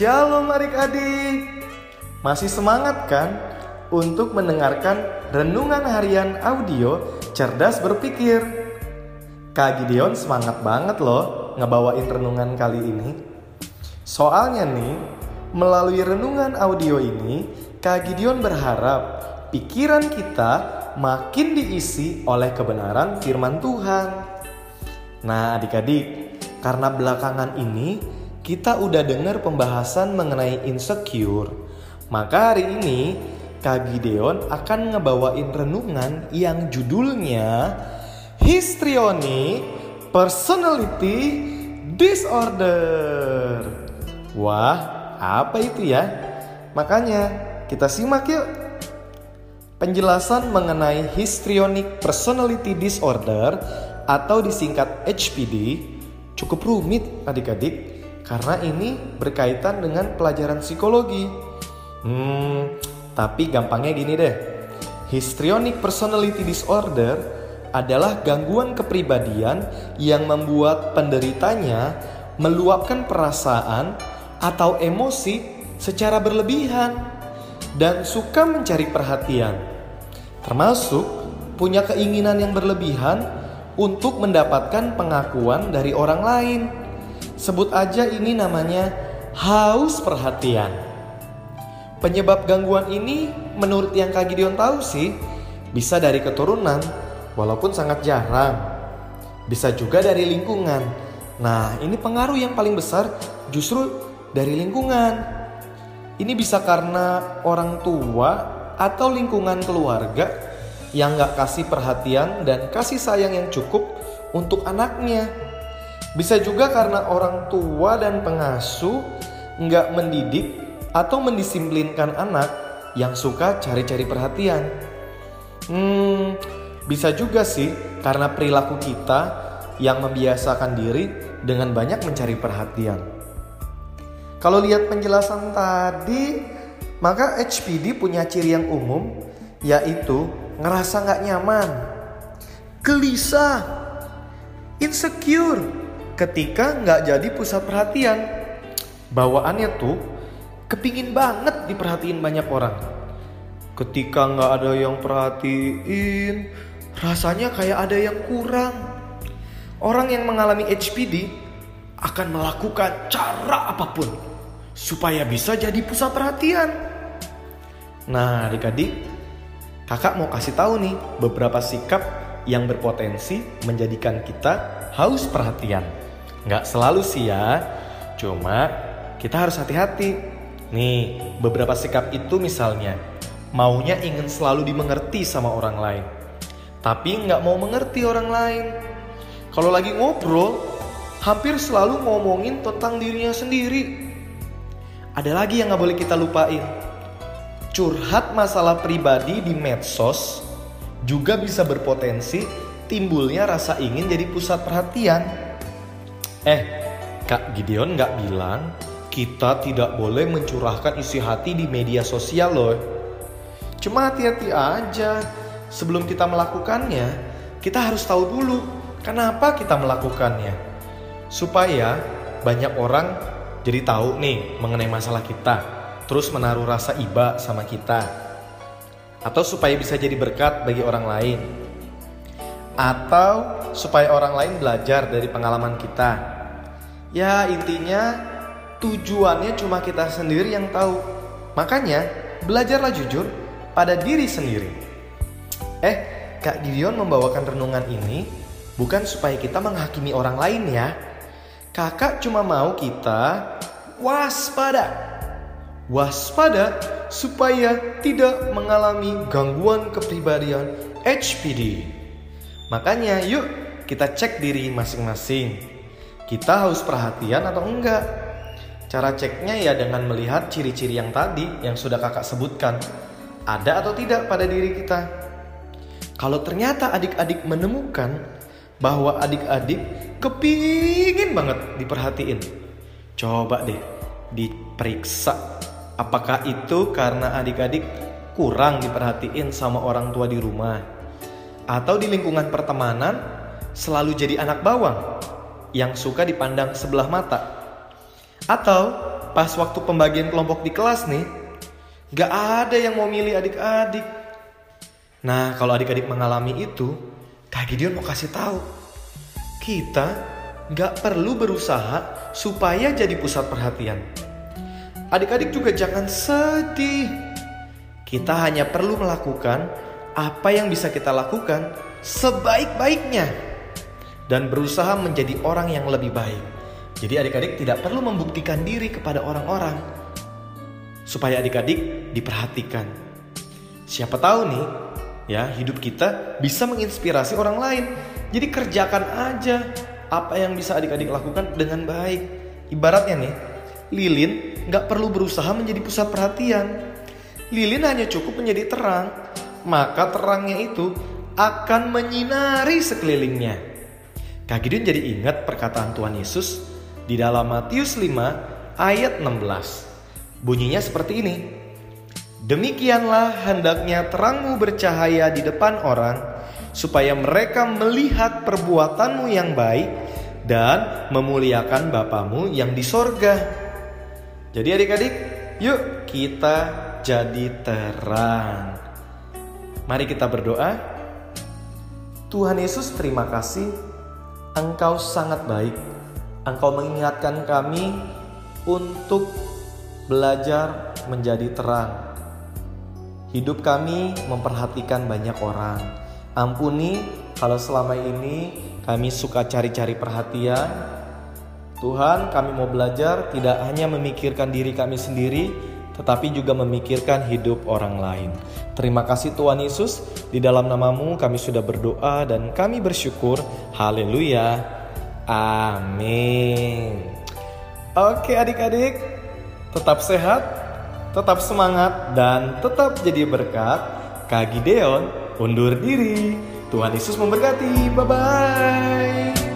Shalom adik-adik. Masih semangat kan untuk mendengarkan renungan harian audio cerdas berpikir? Kak Gideon semangat banget loh ngebawain renungan kali ini. Soalnya nih, melalui renungan audio ini, Kak Gideon berharap pikiran kita makin diisi oleh kebenaran firman Tuhan. Nah, adik-adik, karena belakangan ini kita udah dengar pembahasan mengenai insecure maka hari ini Kak Gideon akan ngebawain renungan yang judulnya Histrionic Personality Disorder. Wah, apa itu ya? Makanya kita simak yuk. Penjelasan mengenai Histrionic Personality Disorder atau disingkat HPD cukup rumit adik-adik karena ini berkaitan dengan pelajaran psikologi. Hmm, tapi gampangnya gini deh. Histrionic personality disorder adalah gangguan kepribadian yang membuat penderitanya meluapkan perasaan atau emosi secara berlebihan dan suka mencari perhatian. Termasuk punya keinginan yang berlebihan untuk mendapatkan pengakuan dari orang lain. Sebut aja ini namanya haus perhatian. Penyebab gangguan ini menurut yang Kak Gideon tahu sih bisa dari keturunan walaupun sangat jarang. Bisa juga dari lingkungan. Nah, ini pengaruh yang paling besar justru dari lingkungan. Ini bisa karena orang tua atau lingkungan keluarga yang gak kasih perhatian dan kasih sayang yang cukup untuk anaknya. Bisa juga karena orang tua dan pengasuh nggak mendidik atau mendisiplinkan anak yang suka cari-cari perhatian. Hmm, bisa juga sih karena perilaku kita yang membiasakan diri dengan banyak mencari perhatian. Kalau lihat penjelasan tadi, maka HPD punya ciri yang umum yaitu ngerasa nggak nyaman, gelisah, insecure ketika nggak jadi pusat perhatian. Bawaannya tuh kepingin banget diperhatiin banyak orang. Ketika nggak ada yang perhatiin, rasanya kayak ada yang kurang. Orang yang mengalami HPD akan melakukan cara apa pun supaya bisa jadi pusat perhatian. Nah, adik-adik, kakak mau kasih tahu nih beberapa sikap yang berpotensi menjadikan kita haus perhatian. Nggak selalu sih ya, cuma kita harus hati-hati Nih, beberapa sikap itu misalnya maunya ingin selalu dimengerti sama orang lain, tapi nggak mau mengerti orang lain. Kalau lagi ngobrol, hampir selalu ngomongin tentang dirinya sendiri. Ada lagi yang nggak boleh kita lupain. Curhat masalah pribadi di medsos juga bisa berpotensi timbulnya rasa ingin jadi pusat perhatian. Eh, Kak Gideon nggak bilang kita tidak boleh mencurahkan isi hati di media sosial loh. Cuma hati-hati aja. Sebelum kita melakukannya, kita harus tahu dulu kenapa kita melakukannya. Supaya banyak orang jadi tahu nih mengenai masalah kita. Terus menaruh rasa iba sama kita. Atau supaya bisa jadi berkat bagi orang lain. Atau supaya orang lain belajar dari pengalaman kita. Ya intinya tujuannya cuma kita sendiri yang tahu. Makanya, belajarlah jujur pada diri sendiri. Eh, Kak Gideon membawakan renungan ini bukan supaya kita menghakimi orang lain ya. Kakak cuma mau kita waspada. Waspada supaya tidak mengalami gangguan kepribadian HPD. Makanya yuk kita cek diri masing-masing. Kita harus perhatian atau enggak? Cara ceknya ya dengan melihat ciri-ciri yang tadi yang sudah kakak sebutkan. Ada atau tidak pada diri kita. Kalau ternyata adik-adik menemukan bahwa adik-adik kepingin banget diperhatiin. Coba deh diperiksa. Apakah itu karena adik-adik kurang diperhatiin sama orang tua di rumah? Atau di lingkungan pertemanan selalu jadi anak bawang yang suka dipandang sebelah mata atau pas waktu pembagian kelompok di kelas nih, gak ada yang mau milih adik-adik. Nah, kalau adik-adik mengalami itu, Kak Gideon mau kasih tahu, kita gak perlu berusaha supaya jadi pusat perhatian. Adik-adik juga jangan sedih. Kita hanya perlu melakukan apa yang bisa kita lakukan sebaik-baiknya dan berusaha menjadi orang yang lebih baik. Jadi adik-adik tidak perlu membuktikan diri kepada orang-orang supaya adik-adik diperhatikan. Siapa tahu nih, ya hidup kita bisa menginspirasi orang lain. Jadi kerjakan aja apa yang bisa adik-adik lakukan dengan baik. Ibaratnya nih, Lilin nggak perlu berusaha menjadi pusat perhatian. Lilin hanya cukup menjadi terang, maka terangnya itu akan menyinari sekelilingnya. Kak Gideon jadi ingat perkataan Tuhan Yesus di dalam Matius 5 ayat 16. Bunyinya seperti ini. Demikianlah hendaknya terangmu bercahaya di depan orang, supaya mereka melihat perbuatanmu yang baik dan memuliakan Bapamu yang di sorga. Jadi adik-adik, yuk kita jadi terang. Mari kita berdoa. Tuhan Yesus terima kasih, Engkau sangat baik. Engkau mengingatkan kami untuk belajar menjadi terang. Hidup kami memperhatikan banyak orang. Ampuni kalau selama ini kami suka cari-cari perhatian. Tuhan, kami mau belajar tidak hanya memikirkan diri kami sendiri, tetapi juga memikirkan hidup orang lain. Terima kasih Tuhan Yesus, di dalam namamu kami sudah berdoa dan kami bersyukur. Haleluya. Amin. Oke adik-adik, tetap sehat, tetap semangat, dan tetap jadi berkat. Kak Gideon undur diri. Tuhan Yesus memberkati. Bye-bye.